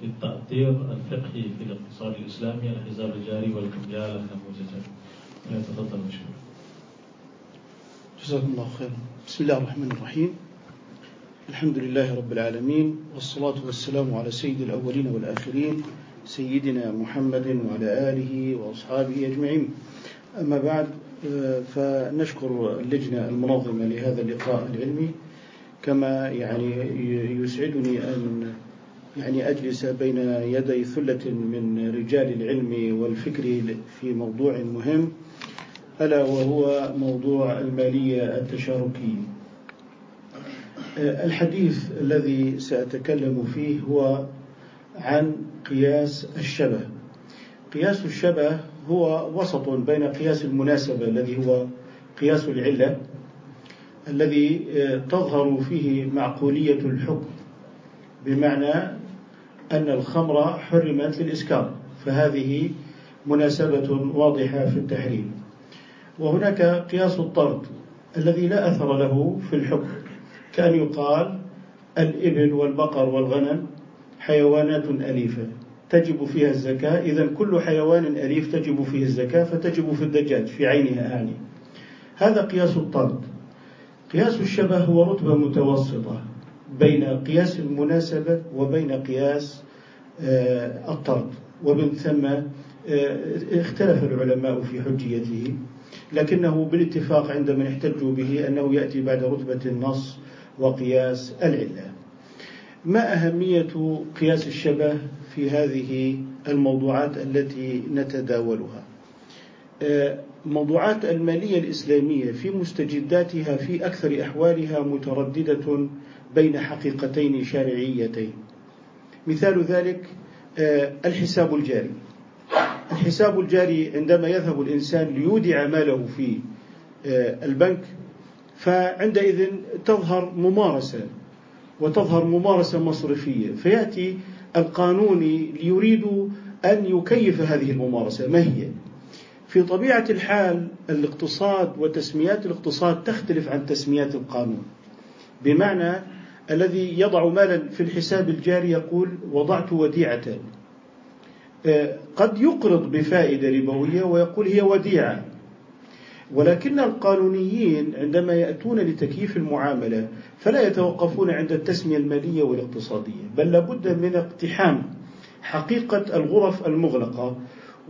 في التأطير الفقهي في الاقتصاد الإسلامي الحساب الجاري والكميال النموذجي فليتفضل مشكور جزاكم الله خيرا. بسم الله الرحمن الرحيم. الحمد لله رب العالمين والصلاة والسلام على سيد الأولين والآخرين سيدنا محمد وعلى آله وأصحابه أجمعين. أما بعد فنشكر اللجنة المنظمة لهذا اللقاء العلمي كما يعني يسعدني أن يعني أجلس بين يدي ثلة من رجال العلم والفكر في موضوع مهم ألا وهو موضوع المالية التشاركية. الحديث الذي سأتكلم فيه هو عن قياس الشبه. قياس الشبه هو وسط بين قياس المناسبة الذي هو قياس العلة الذي تظهر فيه معقولية الحكم بمعنى أن الخمر حرمت للإسكار فهذه مناسبة واضحة في التحريم. وهناك قياس الطرد الذي لا أثر له في الحكم كأن يقال الإبل والبقر والغنم حيوانات أليفة تجب فيها الزكاة. إذا كل حيوان أليف تجب فيه الزكاة فتجب في الدجاج في عينها أعني هذا قياس الطرد. قياس الشبه هو رتبة متوسطة. بين قياس المناسبة وبين قياس آه، الطرد ومن ثم آه، اختلف العلماء في حجيته لكنه بالاتفاق عند من احتجوا به أنه يأتي بعد رتبة النص وقياس العلة. ما أهمية قياس الشبه في هذه الموضوعات التي نتداولها؟ آه، موضوعات المالية الإسلامية في مستجداتها في أكثر أحوالها مترددة بين حقيقتين شرعيتين مثال ذلك آه، الحساب الجاري. الحساب الجاري عندما يذهب الإنسان ليودع ماله في آه، البنك فعندئذ تظهر ممارسة وتظهر ممارسة مصرفية. فيأتي القانوني ليريد أن يكيف هذه الممارسة. ما هي؟ في طبيعة الحال الاقتصاد وتسميات الاقتصاد تختلف عن تسميات القانون. بمعنى الذي يضع مالا في الحساب الجاري يقول وضعت وديعة. آه، قد يقرض بفائدة ربوية ويقول هي وديعة. ولكن القانونيين عندما يأتون لتكييف المعاملة فلا يتوقفون عند التسمية المالية والاقتصادية بل لابد من اقتحام حقيقة الغرف المغلقة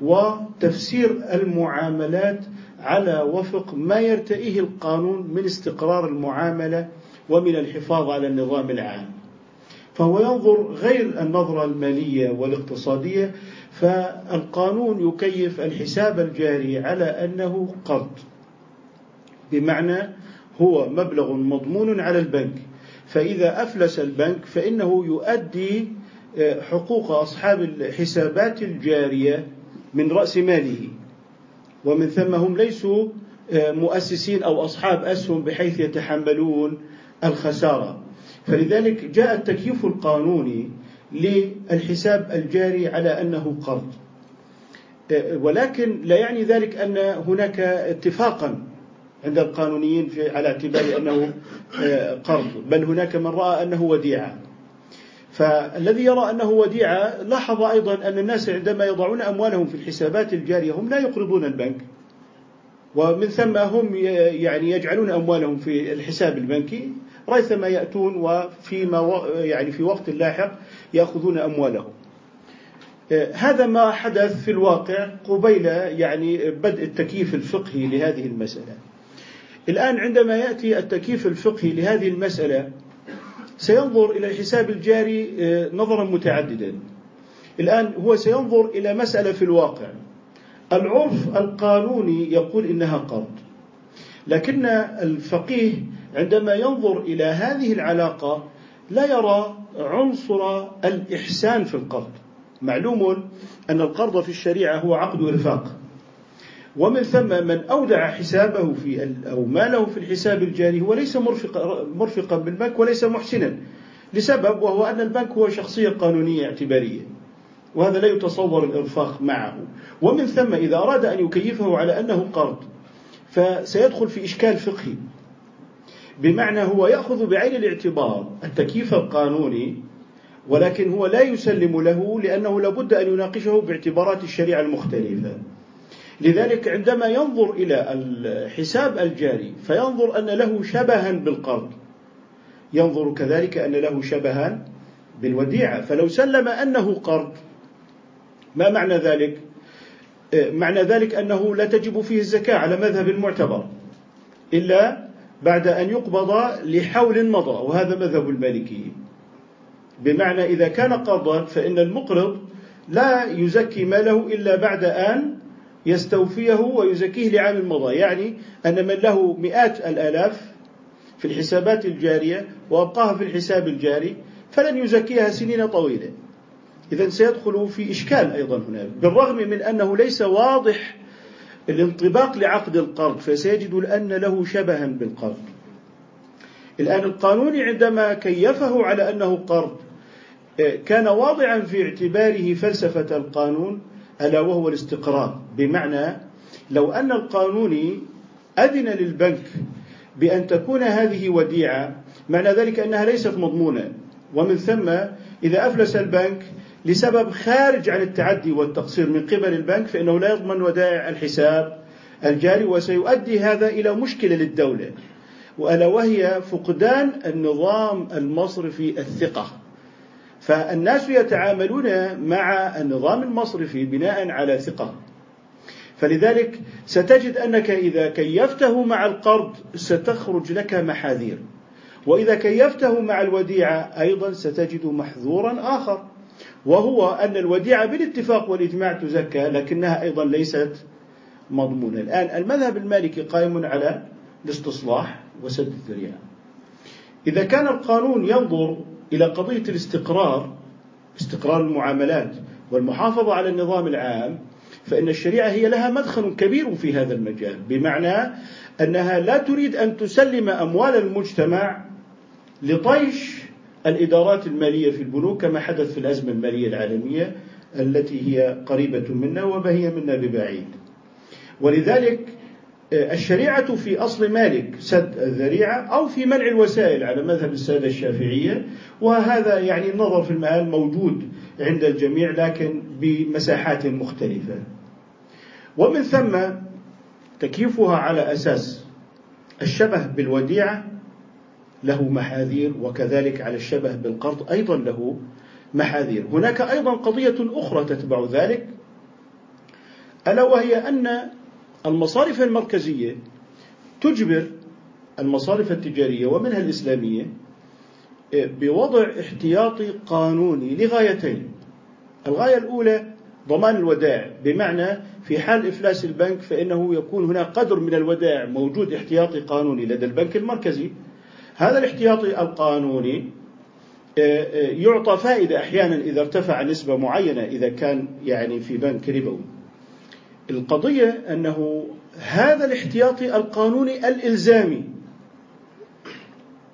وتفسير المعاملات على وفق ما يرتئيه القانون من استقرار المعاملة ومن الحفاظ على النظام العام. فهو ينظر غير النظرة المالية والاقتصادية فالقانون يكيف الحساب الجاري على أنه قرض. بمعنى هو مبلغ مضمون على البنك. فإذا أفلس البنك فإنه يؤدي آه، حقوق أصحاب الحسابات الجارية من رأس ماله. ومن ثم هم ليسوا آه، مؤسسين أو أصحاب أسهم بحيث يتحملون الخسارة. فلذلك جاء التكييف القانوني للحساب الجاري على أنه قرض. آه، ولكن لا يعني ذلك أن هناك اتفاقا عند القانونيين في على اعتبار أنه آه، قرض. بل هناك من رأى أنه وديعة. فالذي يرى أنه وديعة لاحظ أيضا أن الناس عندما يضعون أموالهم في الحسابات الجارية هم لا يقرضون البنك. ومن ثم هم يعني يجعلون أموالهم في الحساب البنكي. ريثما يأتون وفيما يعني في وقت لاحق يأخذون أموالهم. هذا ما حدث في الواقع قبيل يعني بدء التكييف الفقهي لهذه المسألة. الآن عندما يأتي التكييف الفقهي لهذه المسألة سينظر إلى الحساب الجاري آه، نظرا متعددا. الآن هو سينظر إلى مسألة في الواقع. العرف القانوني يقول إنها قرض. لكن الفقيه عندما ينظر إلى هذه العلاقة لا يرى عنصر الإحسان في القرض. معلوم أن القرض في الشريعة هو عقد إرفاق ومن ثم من أودع حسابه في أو ماله في الحساب الجاري هو ليس مرفقا, مرفقا بالبنك وليس محسنا لسبب وهو أن البنك هو شخصية قانونية اعتبارية وهذا لا يتصور الإرفاق معه. ومن ثم إذا أراد أن يكيفه على أنه قرض فسيدخل في إشكال فقهي. بمعنى هو يأخذ بعين الاعتبار التكييف القانوني ولكن هو لا يسلم له لأنه لابد أن يناقشه باعتبارات الشريعة المختلفة. لذلك عندما ينظر إلى الحساب الجاري فينظر أن له شبها بالقرض. ينظر كذلك أن له شبها بالوديعة. فلو سلم أنه قرض ما معنى ذلك؟ معنى ذلك أنه لا تجب فيه الزكاة على مذهب المعتبر إلا بعد أن يقبض لحول مضى وهذا مذهب المالكيين بمعنى إذا كان قرضا فإن المقرض لا يزكي ماله إلا بعد أن يستوفيه ويزكيه لعام مضى يعني أن من له مئات الآلاف في الحسابات الجارية وأبقاها في الحساب الجاري فلن يزكيها سنين طويلة. إذا سيدخل في إشكال أيضا هنا بالرغم من أنه ليس واضح الانطباق لعقد القرض فسيجد أن له شبها بالقرض الآن القانون عندما كيفه على أنه قرض كان واضعا في اعتباره فلسفة القانون ألا وهو الاستقرار. بمعنى لو أن القانوني أذن للبنك بأن تكون هذه وديعة معنى ذلك أنها ليست مضمونة. ومن ثم إذا أفلس البنك لسبب خارج عن التعدي والتقصير من قبل البنك فإنه لا يضمن ودائع الحساب الجاري وسيؤدي هذا إلى مشكلة للدولة. وألا وهي فقدان النظام المصرفي الثقة. فالناس يتعاملون مع النظام المصرفي بناء على ثقة. فلذلك ستجد أنك إذا كيفته مع القرض ستخرج لك محاذير. وإذا كيفته مع الوديعة أيضا ستجد محذورا آخر. وهو أن الوديعة بالاتفاق والإجماع تزكى لكنها أيضا ليست مضمونة. الآن المذهب المالكي قائم على الاستصلاح وسد الذريعة. إذا كان القانون ينظر إلى قضية الاستقرار استقرار المعاملات والمحافظة على النظام العام فإن الشريعة هي لها مدخل كبير في هذا المجال بمعنى أنها لا تريد أن تسلم أموال المجتمع لطيش الإدارات المالية في البنوك كما حدث في الأزمة المالية العالمية التي هي قريبة منا وما هي منا ببعيد. ولذلك آه، الشريعة في أصل مالك سد الذريعة أو في منع الوسائل على مذهب السادة الشافعية وهذا يعني النظر في المآل موجود عند الجميع لكن بمساحات مختلفة. ومن ثم تكييفها على أساس الشبه بالوديعة له محاذير وكذلك على الشبه بالقرض أيضا له محاذير. هناك أيضا قضية أخرى تتبع ذلك ألا وهي أن المصارف المركزية تجبر المصارف التجارية ومنها الإسلامية بوضع احتياطي قانوني لغايتين. الغاية الأولى ضمان الودائع بمعنى في حال إفلاس البنك فإنه يكون هناك قدر من الودائع موجود احتياطي قانوني لدى البنك المركزي. هذا الاحتياطي القانوني آه، آه، يعطى فائدة أحيانا إذا ارتفع نسبة معينة إذا كان يعني في بنك ربوي القضية أنه هذا الاحتياطي القانوني الإلزامي.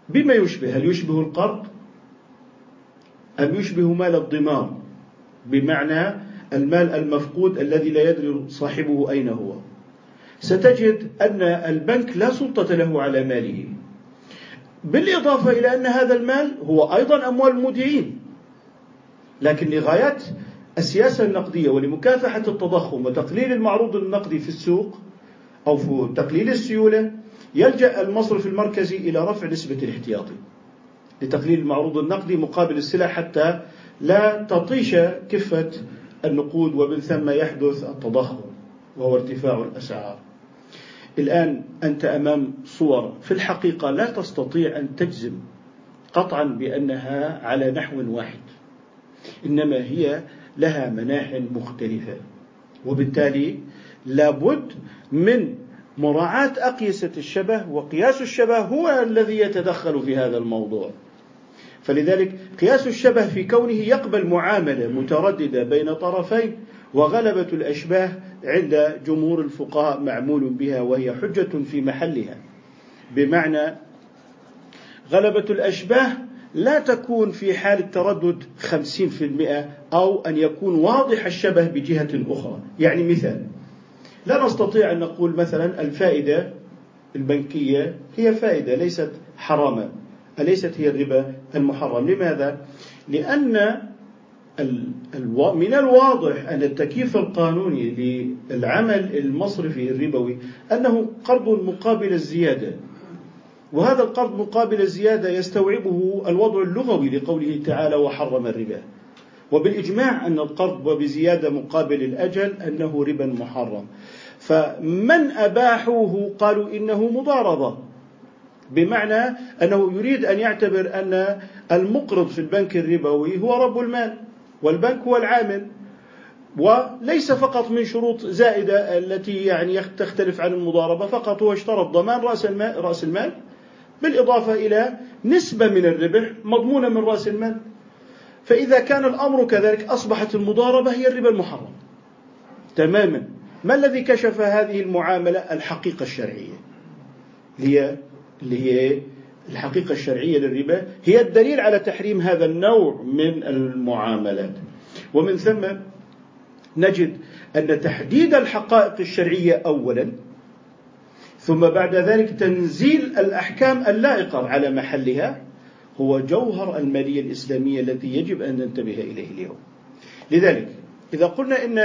بما يشبه هل يشبه القرض؟ أم يشبه مال الضمان بمعنى المال المفقود الذي لا يدري صاحبه أين هو. ستجد أن البنك لا سلطة له على ماله. بالإضافة إلى أن هذا المال هو أيضا أموال المودعين لكن لغايات السياسة النقدية ولمكافحة التضخم وتقليل المعروض النقدي في السوق أو في تقليل السيولة يلجأ المصرف المركزي إلى رفع نسبة الاحتياطي لتقليل المعروض النقدي مقابل السلع حتى لا تطيش كفة النقود ومن ثم يحدث التضخم وهو ارتفاع الأسعار. الآن أنت أمام صور. في الحقيقة لا تستطيع أن تجزم قطعا بأنها على نحو واحد. إنما هي لها مناح مختلفة. وبالتالي لابد من مراعاة أقيسة الشبه وقياس الشبه هو الذي يتدخل في هذا الموضوع. فلذلك قياس الشبه في كونه يقبل معاملة مترددة بين طرفين وغلبة الأشباه عند جمهور الفقهاء معمول بها وهي حجة في محلها. بمعنى غلبة الأشباه لا تكون في حال التردد خمسين في المئة أو أن يكون واضح الشبه بجهة أخرى. يعني مثال لا نستطيع أن نقول مثلا الفائدة البنكية هي فائدة ليست حراما أليست هي الربا المحرم. لماذا؟ لأن من الواضح أن التكييف القانوني للعمل المصرفي الربوي أنه قرض مقابل الزيادة. وهذا القرض مقابل الزيادة يستوعبه الوضع اللغوي لقوله تعالى وحرم الربا. وبالإجماع أن القرض وبزيادة مقابل الأجل أنه ربا محرم. فمن أباحوه قالوا إنه مضاربة. بمعنى أنه يريد أن يعتبر أن المقرض في البنك الربوي هو رب المال. والبنك هو العامل. وليس فقط من شروط زائدة التي يعني تختلف عن المضاربة فقط هو اشترط ضمان رأس المال, رأس المال بالإضافة إلى نسبة من الربح مضمونة من رأس المال. فإذا كان الأمر كذلك أصبحت المضاربة هي الربا المحرم. تماما. ما الذي كشف هذه المعاملة؟ الحقيقة الشرعية. هي اللي هي الحقيقة الشرعية للربا هي الدليل على تحريم هذا النوع من المعاملات. ومن ثم نجد أن تحديد الحقائق الشرعية أولا ثم بعد ذلك تنزيل الأحكام اللائقة على محلها هو جوهر المالية الإسلامية التي يجب أن ننتبه إليه اليوم. لذلك إذا قلنا إن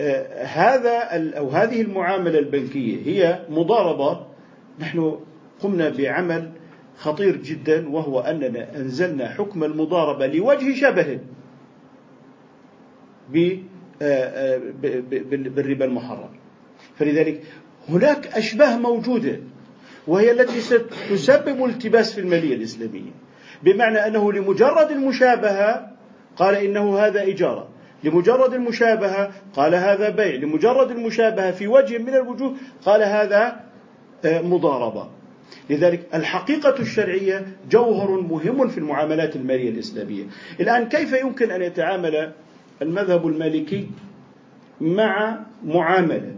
آه، هذا أو هذه المعاملة البنكية هي مضاربة نحن قمنا بعمل خطير جدا وهو أننا أنزلنا حكم المضاربة لوجه شبه آه، آه، بالربا المحرم. فلذلك هناك أشباه موجودة وهي التي ستسبب التباس في المالية الإسلامية. بمعنى أنه لمجرد المشابهة قال إنه هذا إجارة لمجرد المشابهة قال هذا بيع. لمجرد المشابهة في وجه من الوجوه قال هذا آه، مضاربة. لذلك الحقيقة الشرعية جوهر مهم في المعاملات المالية الإسلامية. الآن كيف يمكن أن يتعامل المذهب المالكي مع معاملة؟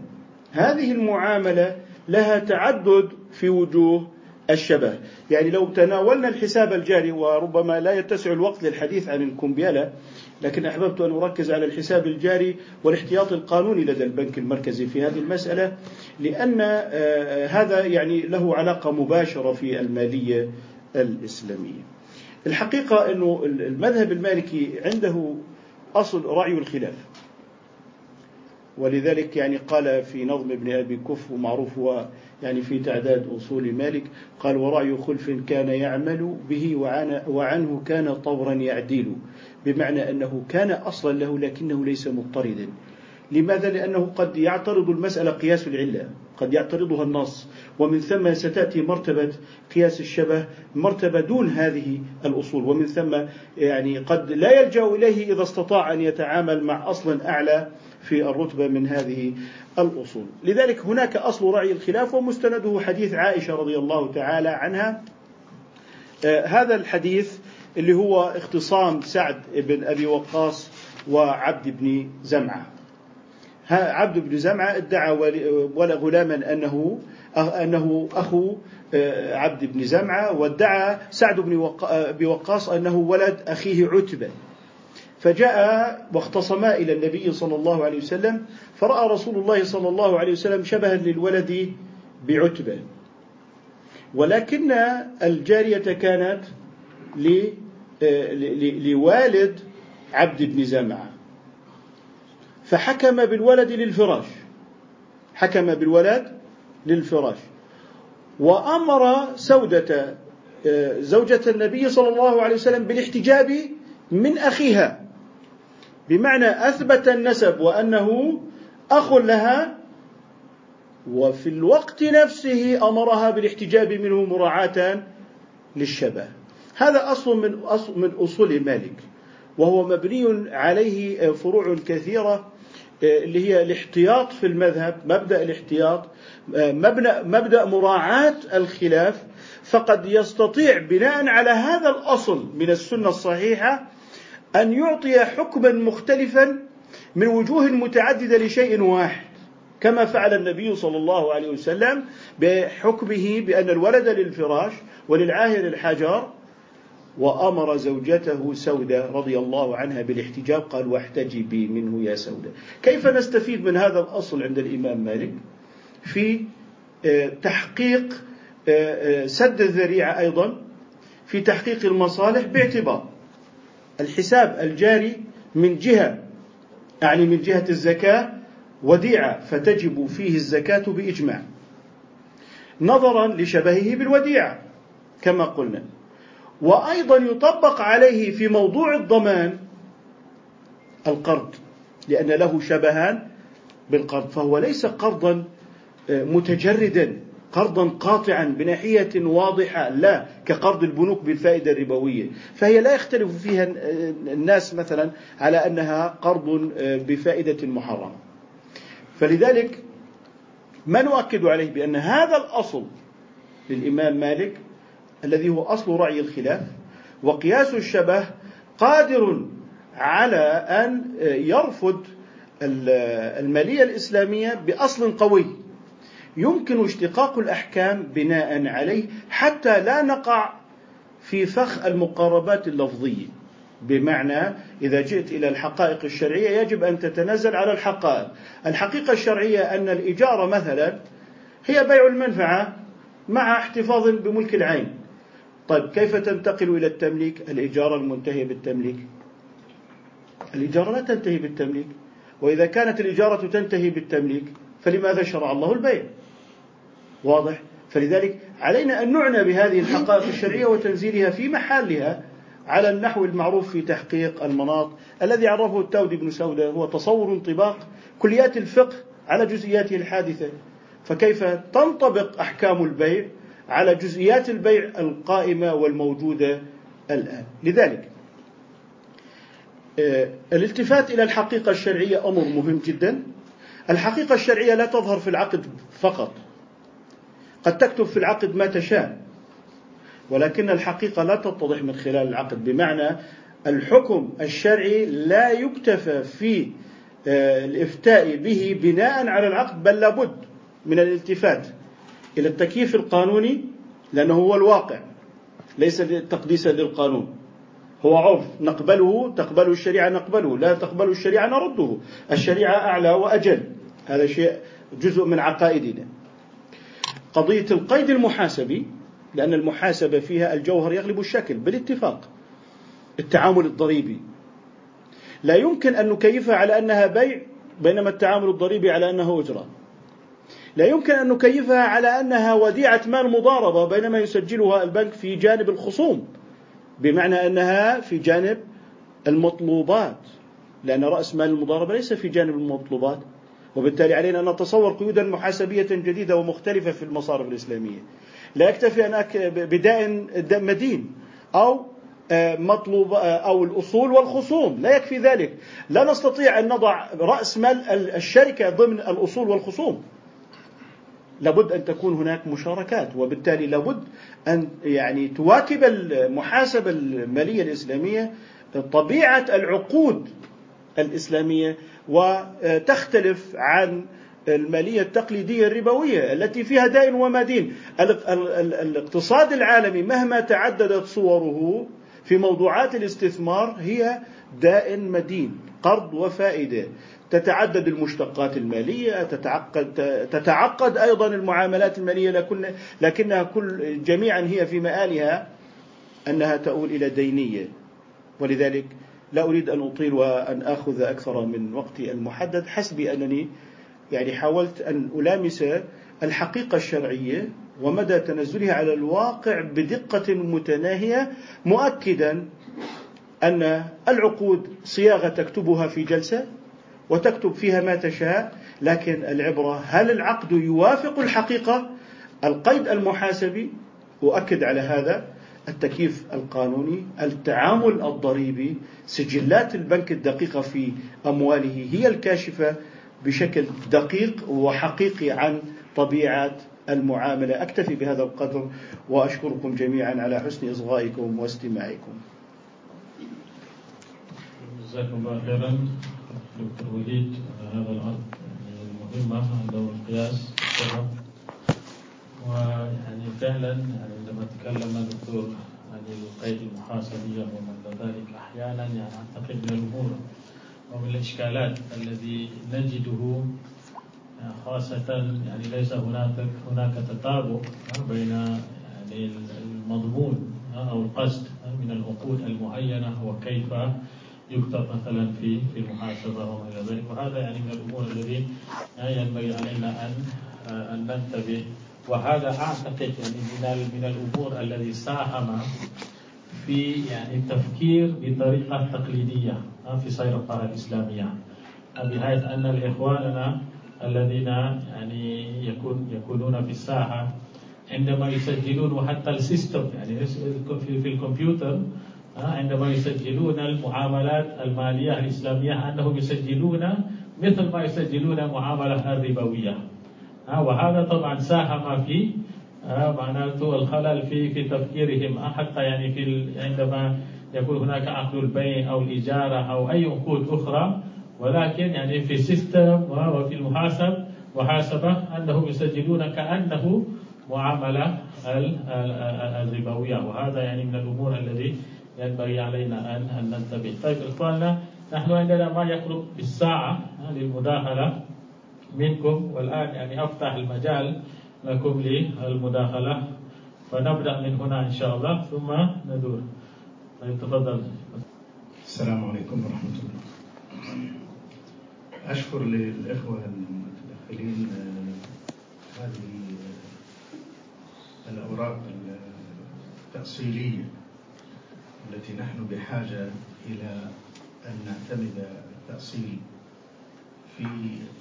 هذه المعاملة لها تعدد في وجوه الشبه. يعني لو تناولنا الحساب الجاري وربما لا يتسع الوقت للحديث عن الكمبيالة لكن أحببت أن أركز على الحساب الجاري والاحتياط القانوني لدى البنك المركزي في هذه المسألة لأن آه، هذا يعني له علاقة مباشرة في المالية الإسلامية. الحقيقة أنه المذهب المالكي عنده أصل رأي الخلاف. ولذلك يعني قال في نظم ابن أبي كف ومعروف هو يعني في تعداد أصول مالك قال ورأي خلف كان يعمل به وعنه كان طورا يعديل بمعنى أنه كان أصلا له لكنه ليس مضطردا لماذا؟ لأنه قد يعترض المسألة قياس العلة قد يعترضها النص. ومن ثم ستأتي مرتبة قياس الشبه مرتبة دون هذه الأصول. ومن ثم يعني قد لا يلجأ إليه إذا استطاع أن يتعامل مع أصل أعلى في الرتبة من هذه الأصول. لذلك هناك أصل رعي الخلاف ومستنده حديث عائشة رضي الله تعالى عنها. آه هذا الحديث اللي هو اختصام سعد بن أبي وقاص وعبد بن زمعة. عبد بن زمعة ادعى ولا غلاما أنه أنه أخو آه، عبد بن زمعة وادعى سعد بن وقاص أنه ولد أخيه عتبة. فجاء واختصما إلى النبي صلى الله عليه وسلم فرأى رسول الله صلى الله عليه وسلم شبها للولد بعتبة. ولكن الجارية كانت لوالد عبد بن زمعة. فحكم بالولد للفراش. حكم بالولد للفراش. وأمر سودة زوجة النبي صلى الله عليه وسلم بالاحتجاب من أخيها. بمعنى أثبت النسب وأنه أخ لها وفي الوقت نفسه أمرها بالاحتجاب منه مراعاة للشبه. هذا أصل من أصل من أصول مالك. وهو مبني عليه فروع كثيرة اللي هي الاحتياط في المذهب مبدأ الاحتياط مبدأ مبدأ مراعاة الخلاف فقد يستطيع بناء على هذا الأصل من السنة الصحيحة أن يعطي حكما مختلفا من وجوه متعددة لشيء واحد كما فعل النبي صلى الله عليه وسلم بحكمه بأن الولد للفراش وللعاهر الحجر وأمر زوجته سودة رضي الله عنها بالاحتجاب قال واحتجبي منه يا سودة. كيف نستفيد من هذا الأصل عند الإمام مالك؟ في آه، تحقيق آه، آه، سد الذريعة أيضا في تحقيق المصالح باعتبار الحساب الجاري من جهة يعني من جهة الزكاة وديعة فتجب فيه الزكاة بإجماع نظرا لشبهه بالوديعة كما قلنا. وأيضا يطبق عليه في موضوع الضمان القرض لأن له شبهان بالقرض فهو ليس قرضا آه، متجردا قرضا قاطعا بناحية واضحة لا كقرض البنوك بالفائدة الربوية. فهي لا يختلف فيها الناس مثلا على أنها قرض آه، بفائدة محرمة. فلذلك ما نؤكد عليه بأن هذا الأصل للإمام مالك الذي هو أصل رعي الخلاف وقياس الشبه قادر على أن يرفض المالية الإسلامية بأصل قوي. يمكن اشتقاق الأحكام بناء عليه حتى لا نقع في فخ المقاربات اللفظية. بمعنى إذا جئت إلى الحقائق الشرعية يجب أن تتنزل على الحقائق. الحقيقة الشرعية أن الإجارة مثلا هي بيع المنفعة مع احتفاظ بملك العين. طيب كيف تنتقل إلى التمليك؟ الإجارة المنتهية بالتمليك. الإجارة لا تنتهي بالتمليك. وإذا كانت الإجارة تنتهي بالتمليك فلماذا شرع الله البيع؟ واضح؟ فلذلك علينا أن نعنى بهذه الحقائق الشرعية وتنزيلها في محلها على النحو المعروف في تحقيق المناط. الذي عرفه التاودي بن سودة هو تصور انطباق كليات الفقه على جزئياته الحادثة. فكيف تنطبق أحكام البيع على جزئيات البيع القائمة والموجودة الآن. لذلك آه، الالتفات إلى الحقيقة الشرعية أمر مهم جدا. الحقيقة الشرعية لا تظهر في العقد فقط. قد تكتب في العقد ما تشاء ولكن الحقيقة لا تتضح من خلال العقد. بمعنى الحكم الشرعي لا يكتفى في آه، الإفتاء به بناء على العقد بل لابد من الالتفات. إلى التكييف القانوني لأنه هو الواقع ليس تقديسا للقانون هو عرف نقبله تقبل الشريعة نقبله. لا تقبل الشريعة نرده. الشريعة أعلى وأجل. هذا شيء جزء من عقائدنا. قضية القيد المحاسبي لأن المحاسبة فيها الجوهر يغلب الشكل بالاتفاق. التعامل الضريبي. لا يمكن أن نكيفها على أنها بيع بينما التعامل الضريبي على أنه أجرة لا يمكن أن نكيفها على أنها وديعة مال مضاربة بينما يسجلها البنك في جانب الخصوم بمعنى أنها في جانب المطلوبات لأن رأس مال المضاربة ليس في جانب المطلوبات وبالتالي علينا أن نتصور قيودا محاسبية جديدة ومختلفة في المصارف الإسلامية. لا يكتفي أن بداء مدين أو آه، مطلوب آه، أو الأصول والخصوم. لا يكفي ذلك. لا نستطيع أن نضع رأس مال الشركة ضمن الأصول والخصوم. لابد أن تكون هناك مشاركات وبالتالي لابد أن يعني تواكب المحاسبة المالية الإسلامية طبيعة العقود الإسلامية وتختلف عن المالية التقليدية الربوية التي فيها دائن ومدين الاقتصاد العالمي مهما تعددت صوره في موضوعات الاستثمار هي دائن مدين قرض وفائدة. تتعدد المشتقات المالية تتعقد تتعقد أيضا المعاملات المالية لكنها كل جميعا هي في مآلها أنها تؤول إلى دينية. ولذلك لا أريد أن أطيل وأن آخذ أكثر من وقتي المحدد حسبي أنني يعني حاولت أن ألامس الحقيقة الشرعية ومدى تنزلها على الواقع بدقة متناهية مؤكدا أن العقود صياغة تكتبها في جلسة. وتكتب فيها ما تشاء لكن العبرة هل العقد يوافق الحقيقة؟ القيد المحاسبي أؤكد على هذا التكييف القانوني التعامل الضريبي سجلات البنك الدقيقة في أمواله هي الكاشفة بشكل دقيق وحقيقي عن طبيعة المعاملة. أكتفي بهذا القدر وأشكركم جميعا على حسن إصغائكم واستماعكم. جزاكم الله خيرا. دكتور وليد هذا الأرض. يعني مهمة دور القياس ويعني فعلا يعني عندما تكلم الدكتور عن القيد المحاسبية وما ذلك أحيانا يعني أعتقد من الأمور ومن الإشكالات الذي نجده خاصة يعني ليس هناك هناك تطابق بين يعني المضمون أو القصد من العقود المعينة وكيف يكتب مثلا في في المحاسبة وما إلى ذلك. وهذا يعني من الأمور التي ينبغي علينا أن أن ننتبه. وهذا أعتقد يعني من من الأمور الذي ساهم في يعني التفكير بطريقة تقليدية في سير القرى الإسلامية. بحيث أن الإخواننا الذين يعني يكون يكونون في الساحة عندما يسجلون وحتى ال system يعني في الكمبيوتر عندما يسجلون المعاملات المالية الإسلامية أنهم يسجلون مثل ما يسجلون معاملة الربوية. وهذا طبعا ساهم في معناته الخلل في في تفكيرهم. حتى يعني في عندما يكون هناك عقد البيع أو الإجارة أو أي عقود أخرى. ولكن يعني في system وفي المحاسب محاسبة أنهم يسجلون كأنه معاملة الربوية. وهذا يعني من الأمور الذي ينبغي علينا أن أن ننتبه. طيب إخواننا نحن عندنا ما يقرب بالساعة للمداخلة منكم. والآن يعني أفتح المجال لكم للمداخلة فنبدأ من هنا إن شاء الله ثم ندور. طيب تفضل. السلام عليكم ورحمة الله. أشكر للإخوة المتدخلين آه، هذه الأوراق التأصيلية. التي نحن بحاجة إلى أن نعتمد التأصيل في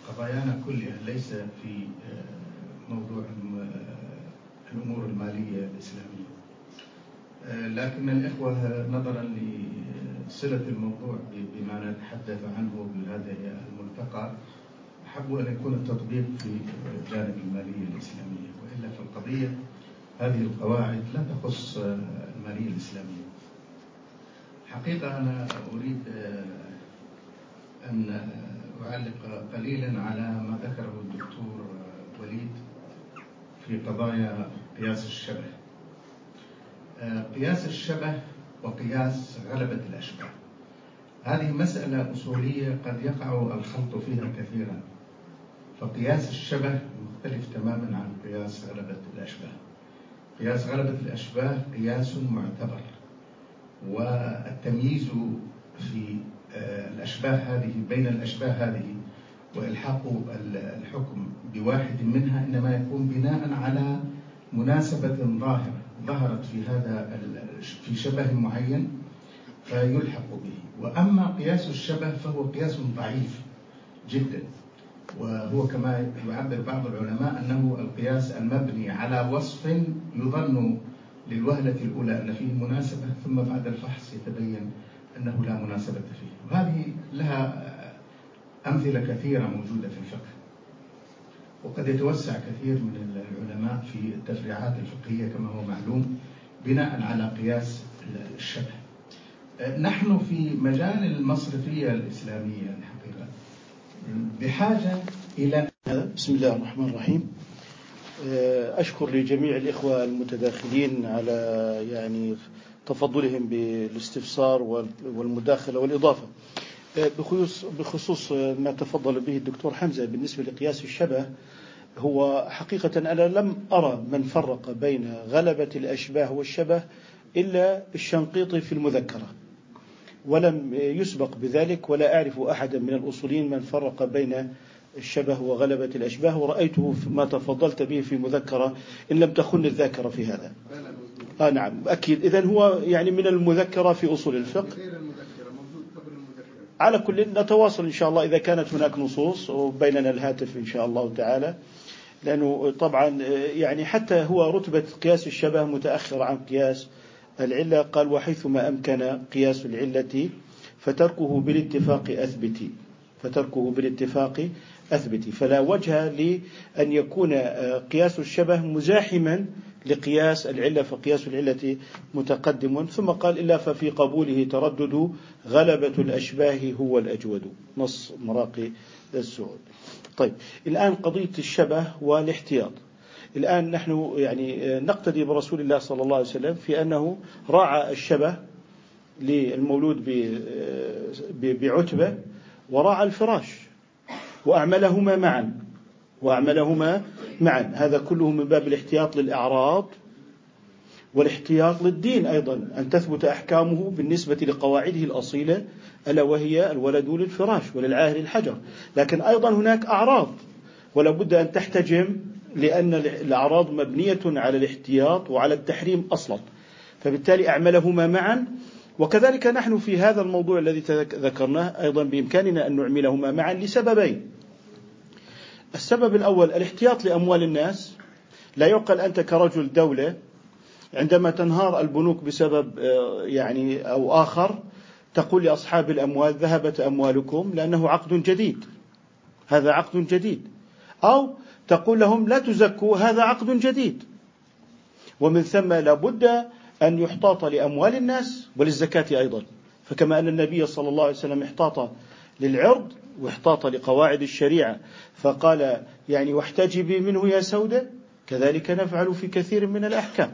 قضايانا كلها ليس في آه، موضوع الأمور المالية الإسلامية. آه، لكن الإخوة نظرا لصلة الموضوع بما نتحدث عنه بهذا الملتقى أحبوا أن يكون التطبيق في جانب المالية الإسلامية وإلا في القضية هذه القواعد لا تخص المالية الإسلامية. حقيقة أنا أريد أن أعلق قليلا على ما ذكره الدكتور وليد في قضايا قياس الشبه. قياس الشبه وقياس غلبة الأشباه. هذه مسألة أصولية قد يقع الخلط فيها كثيرا. فقياس الشبه مختلف تماما عن قياس غلبة الأشباه. قياس غلبة الأشباه قياس معتبر. والتمييز في آه، الأشباه هذه بين الأشباه هذه وإلحاق الحكم بواحد منها إنما يكون بناء على مناسبة ظاهرة ظهرت في هذا في شبه معين فيلحق به. وأما قياس الشبه فهو قياس ضعيف جدا. وهو كما يعبر بعض العلماء أنه القياس المبني على وصف يظن للوهلة الأولى أن فيه مناسبة ثم بعد الفحص يتبين أنه لا مناسبة فيه. وهذه لها أمثلة كثيرة موجودة في الفقه. وقد يتوسع كثير من العلماء في التفريعات الفقهية كما هو معلوم بناء على قياس الشبه. نحن في مجال المصرفية الإسلامية الحقيقة. بحاجة إلى بسم الله الرحمن الرحيم. أشكر لجميع الإخوة المتداخلين على يعني تفضلهم بالاستفسار والمداخلة والإضافة. بخصوص بخصوص ما تفضل به الدكتور حمزة بالنسبة لقياس الشبه هو حقيقة أنا لم أرى من فرق بين غلبة الأشباه والشبه إلا الشنقيطي في المذكرة. ولم يسبق بذلك ولا أعرف أحدا من الأصوليين من فرق بين الشبه وغلبة الأشباه ورأيته ما تفضلت به في مذكرة إن لم تخن الذاكرة في هذا. آه نعم أكيد. إذا هو يعني من المذكرة في أصول الفقه. على كل نتواصل إن شاء الله إذا كانت هناك نصوص وبيننا الهاتف إن شاء الله تعالى. لأنه طبعا يعني حتى هو رتبة قياس الشبه متأخر عن قياس العلة. قال وحيثما أمكن قياس العلة فتركه بالاتفاق أثبتي فتركه بالاتفاق أثبتي فلا وجه لأن يكون قياس الشبه مزاحما لقياس العلة فقياس العلة متقدم. ثم قال إلا ففي قبوله تردد غلبة الأشباه هو الأجود. نص مراقي السعود. طيب الآن قضية الشبه والاحتياط. الآن نحن يعني نقتدي برسول الله صلى الله عليه وسلم في أنه راعى الشبه للمولود بعتبة وراعى الفراش. وأعملهما معا. وأعملهما معا. هذا كله من باب الاحتياط للأعراض والاحتياط للدين أيضا. أن تثبت أحكامه بالنسبة لقواعده الأصيلة ألا وهي الولد للفراش وللعاهر الحجر. لكن أيضا هناك أعراض ولا بد أن تحتجم لأن الأعراض مبنية على الاحتياط وعلى التحريم أصلا. فبالتالي أعملهما معا وكذلك نحن في هذا الموضوع الذي ذكرناه أيضا بإمكاننا أن نعملهما معا لسببين. السبب الأول الاحتياط لأموال الناس. لا يعقل أنت كرجل دولة عندما تنهار البنوك بسبب آه، يعني أو آخر تقول لأصحاب الأموال ذهبت أموالكم لأنه عقد جديد. هذا عقد جديد. أو تقول لهم لا تزكوا هذا عقد جديد. ومن ثم لابد أن يحتاط لأموال الناس وللزكاة أيضا. فكما أن النبي صلى الله عليه وسلم احتاط للعرض واحتاط لقواعد الشريعة فقال يعني واحتجبي منه يا سودة كذلك نفعل في كثير من الأحكام.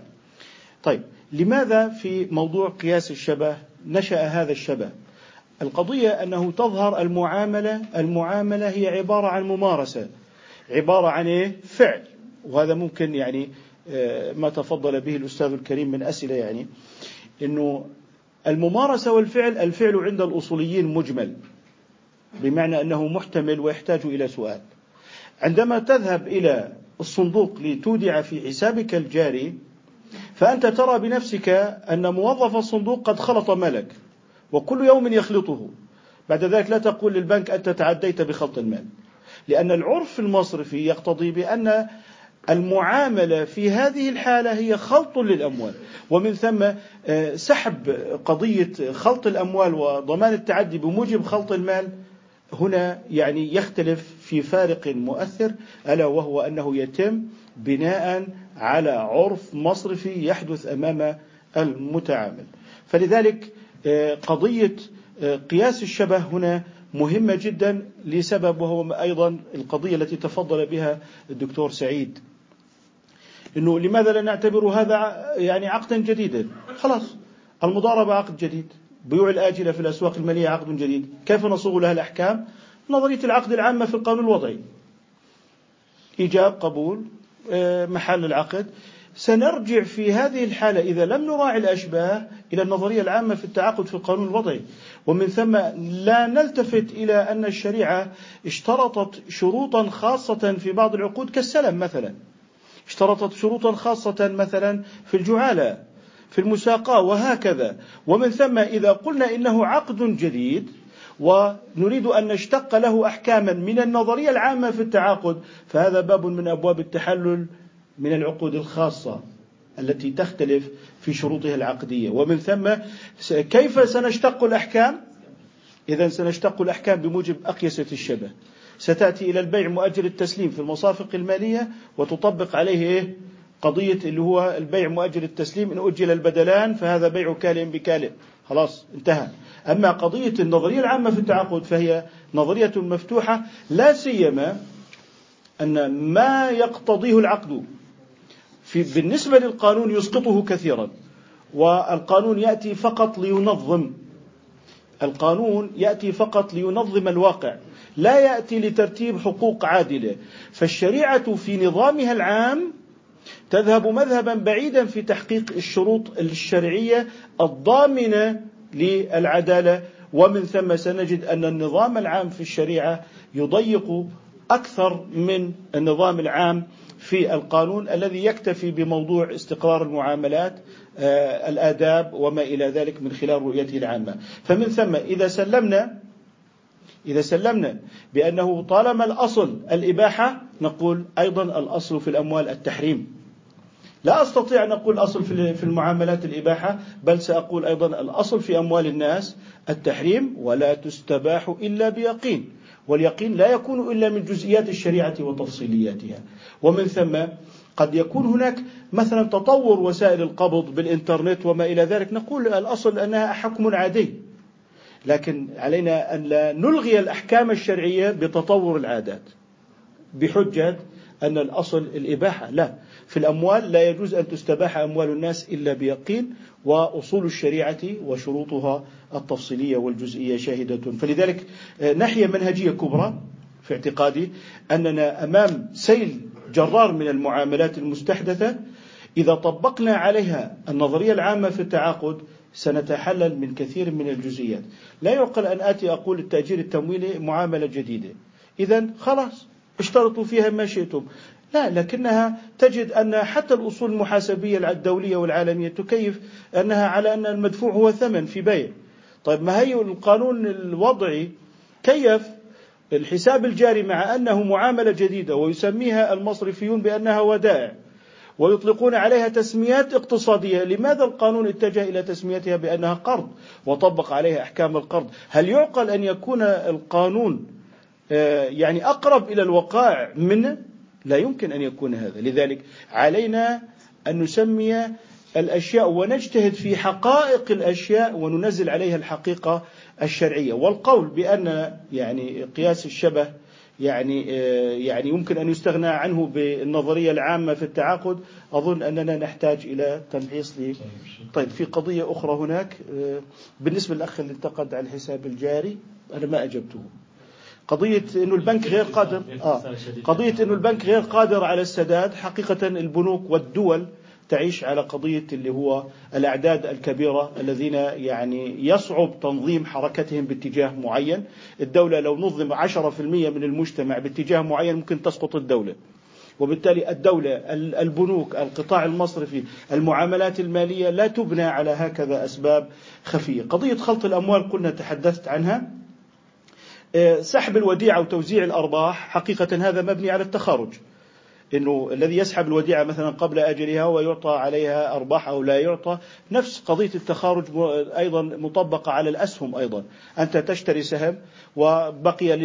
طيب لماذا في موضوع قياس الشبه نشأ هذا الشبه؟ القضية أنه تظهر المعاملة المعاملة هي عبارة عن ممارسة. عبارة عن إيه؟ فعل. وهذا ممكن يعني ما تفضل به الأستاذ الكريم من أسئلة يعني أنه الممارسة والفعل الفعل عند الأصوليين مجمل بمعنى أنه محتمل ويحتاج إلى سؤال. عندما تذهب إلى الصندوق لتودع في حسابك الجاري فأنت ترى بنفسك أن موظف الصندوق قد خلط مالك وكل يوم يخلطه. بعد ذلك لا تقول للبنك أنت تعديت بخلط المال لأن العرف المصرفي يقتضي بأن المعاملة في هذه الحالة هي خلط للأموال. ومن ثم آه، سحب قضية خلط الأموال وضمان التعدي بموجب خلط المال هنا يعني يختلف في فارق مؤثر ألا وهو أنه يتم بناء على عرف مصرفي يحدث أمام المتعامل. فلذلك آه، قضية آه، قياس الشبه هنا مهمة جدا لسبب وهو أيضا القضية التي تفضل بها الدكتور سعيد. إنه لماذا لا نعتبر هذا يعني عقدا جديدا؟ خلاص المضاربة عقد جديد، بيوع الآجلة في الأسواق المالية عقد جديد، كيف نصوغ لها الأحكام؟ نظرية العقد العامة في القانون الوضعي. إيجاب قبول آه، محل العقد سنرجع في هذه الحالة إذا لم نراعي الأشباه إلى النظرية العامة في التعاقد في القانون الوضعي ومن ثم لا نلتفت إلى أن الشريعة اشترطت شروطا خاصة في بعض العقود كالسلم مثلا اشترطت شروطا خاصة مثلا في الجعالة في المساقاة وهكذا. ومن ثم إذا قلنا إنه عقد جديد ونريد أن نشتق له أحكاما من النظرية العامة في التعاقد فهذا باب من أبواب التحلل من العقود الخاصة التي تختلف في شروطها العقدية. ومن ثم كيف سنشتق الأحكام؟ إذا سنشتق الأحكام بموجب أقيسة الشبه. ستأتي إلى البيع مؤجل التسليم في المصافق المالية وتطبق عليه إيه؟ قضية اللي هو البيع مؤجل التسليم. إن أجل البدلان فهذا بيع كالئ بكالئ خلاص انتهى. أما قضية النظرية العامة في التعاقد فهي نظرية مفتوحة لا سيما أن ما يقتضيه العقد في بالنسبة للقانون يسقطه كثيرا والقانون يأتي فقط لينظم القانون يأتي فقط لينظم الواقع. لا يأتي لترتيب حقوق عادلة. فالشريعة في نظامها العام تذهب مذهبا بعيدا في تحقيق الشروط الشرعية الضامنة للعدالة. ومن ثم سنجد أن النظام العام في الشريعة يضيق أكثر من النظام العام في القانون الذي يكتفي بموضوع استقرار المعاملات آه، الآداب وما إلى ذلك من خلال رؤيته العامة. فمن ثم إذا سلمنا إذا سلمنا بأنه طالما الأصل الإباحة نقول أيضا الأصل في الأموال التحريم. لا أستطيع أن أقول أصل في المعاملات الإباحة بل سأقول أيضا الأصل في أموال الناس التحريم ولا تستباح إلا بيقين. واليقين لا يكون إلا من جزئيات الشريعة وتفصيلياتها. ومن ثم قد يكون هناك مثلا تطور وسائل القبض بالإنترنت وما إلى ذلك. نقول الأصل أنها حكم عادي. لكن علينا أن لا نلغي الأحكام الشرعية بتطور العادات. بحجة أن الأصل الإباحة. لا في الأموال لا يجوز أن تستباح أموال الناس إلا بيقين وأصول الشريعة وشروطها التفصيلية والجزئية شاهدة. فلذلك آه، ناحية منهجية كبرى في اعتقادي أننا أمام سيل جرار من المعاملات المستحدثة إذا طبقنا عليها النظرية العامة في التعاقد سنتحلل من كثير من الجزئيات. لا يعقل أن آتي أقول التأجير التمويلي معاملة جديدة. إذا خلاص اشترطوا فيها ما شئتم. لا لكنها تجد أن حتى الأصول المحاسبية الدولية والعالمية تكيف أنها على أن المدفوع هو ثمن في بيع. طيب ما هي القانون الوضعي؟ كيف الحساب الجاري مع أنه معاملة جديدة ويسميها المصرفيون بأنها ودائع. ويطلقون عليها تسميات اقتصادية. لماذا القانون اتجه إلى تسميتها بأنها قرض وطبق عليها أحكام القرض؟ هل يعقل أن يكون القانون آه، يعني أقرب إلى الوقائع منه لا يمكن أن يكون هذا. لذلك علينا أن نسمي الأشياء ونجتهد في حقائق الأشياء وننزل عليها الحقيقة الشرعية. والقول بأن يعني قياس الشبه يعني آه، يعني يمكن أن يستغنى عنه بالنظرية العامة في التعاقد. أظن أننا نحتاج إلى تمحيص لي طيب في قضية أخرى هناك آه، بالنسبة للأخ اللي انتقد على الحساب الجاري أنا ما أجبته. قضية أنه البنك غير قادر آه قضية أنه البنك غير قادر على السداد حقيقة البنوك والدول تعيش على قضية اللي هو الأعداد الكبيرة الذين يعني يصعب تنظيم حركتهم باتجاه معين. الدولة لو نظم 10% من المجتمع باتجاه معين ممكن تسقط الدولة. وبالتالي الدولة البنوك القطاع المصرفي المعاملات المالية لا تبنى على هكذا أسباب خفية. قضية خلط الأموال قلنا تحدثت عنها. آه، سحب الوديعة وتوزيع الأرباح حقيقة هذا مبني على التخارج. إنه الذي يسحب الوديعة مثلا قبل أجلها ويعطى عليها أرباح أو لا يعطى نفس قضية التخارج أيضا مطبقة على الأسهم أيضا. أنت تشتري سهم وبقي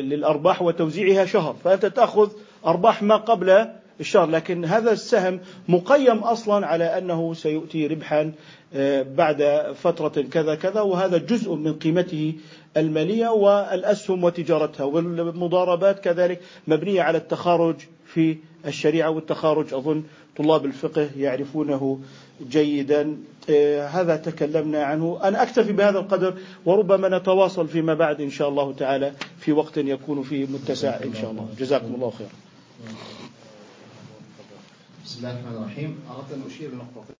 للأرباح وتوزيعها شهر فأنت تأخذ أرباح ما قبل الشهر. لكن هذا السهم مقيم أصلا على أنه سيؤتي ربحا آه، بعد فترة كذا كذا وهذا جزء من قيمته المالية والأسهم وتجارتها. والمضاربات كذلك مبنية على التخارج في الشريعة والتخارج. أظن طلاب الفقه يعرفونه جيدا. آه، هذا تكلمنا عنه. أنا أكتفي بهذا القدر وربما نتواصل فيما بعد إن شاء الله تعالى في وقت يكون فيه متسع إن شاء الله. جزاكم الله خيرا. بسم الله الرحمن الرحيم. أردت أن أشير لنقطة.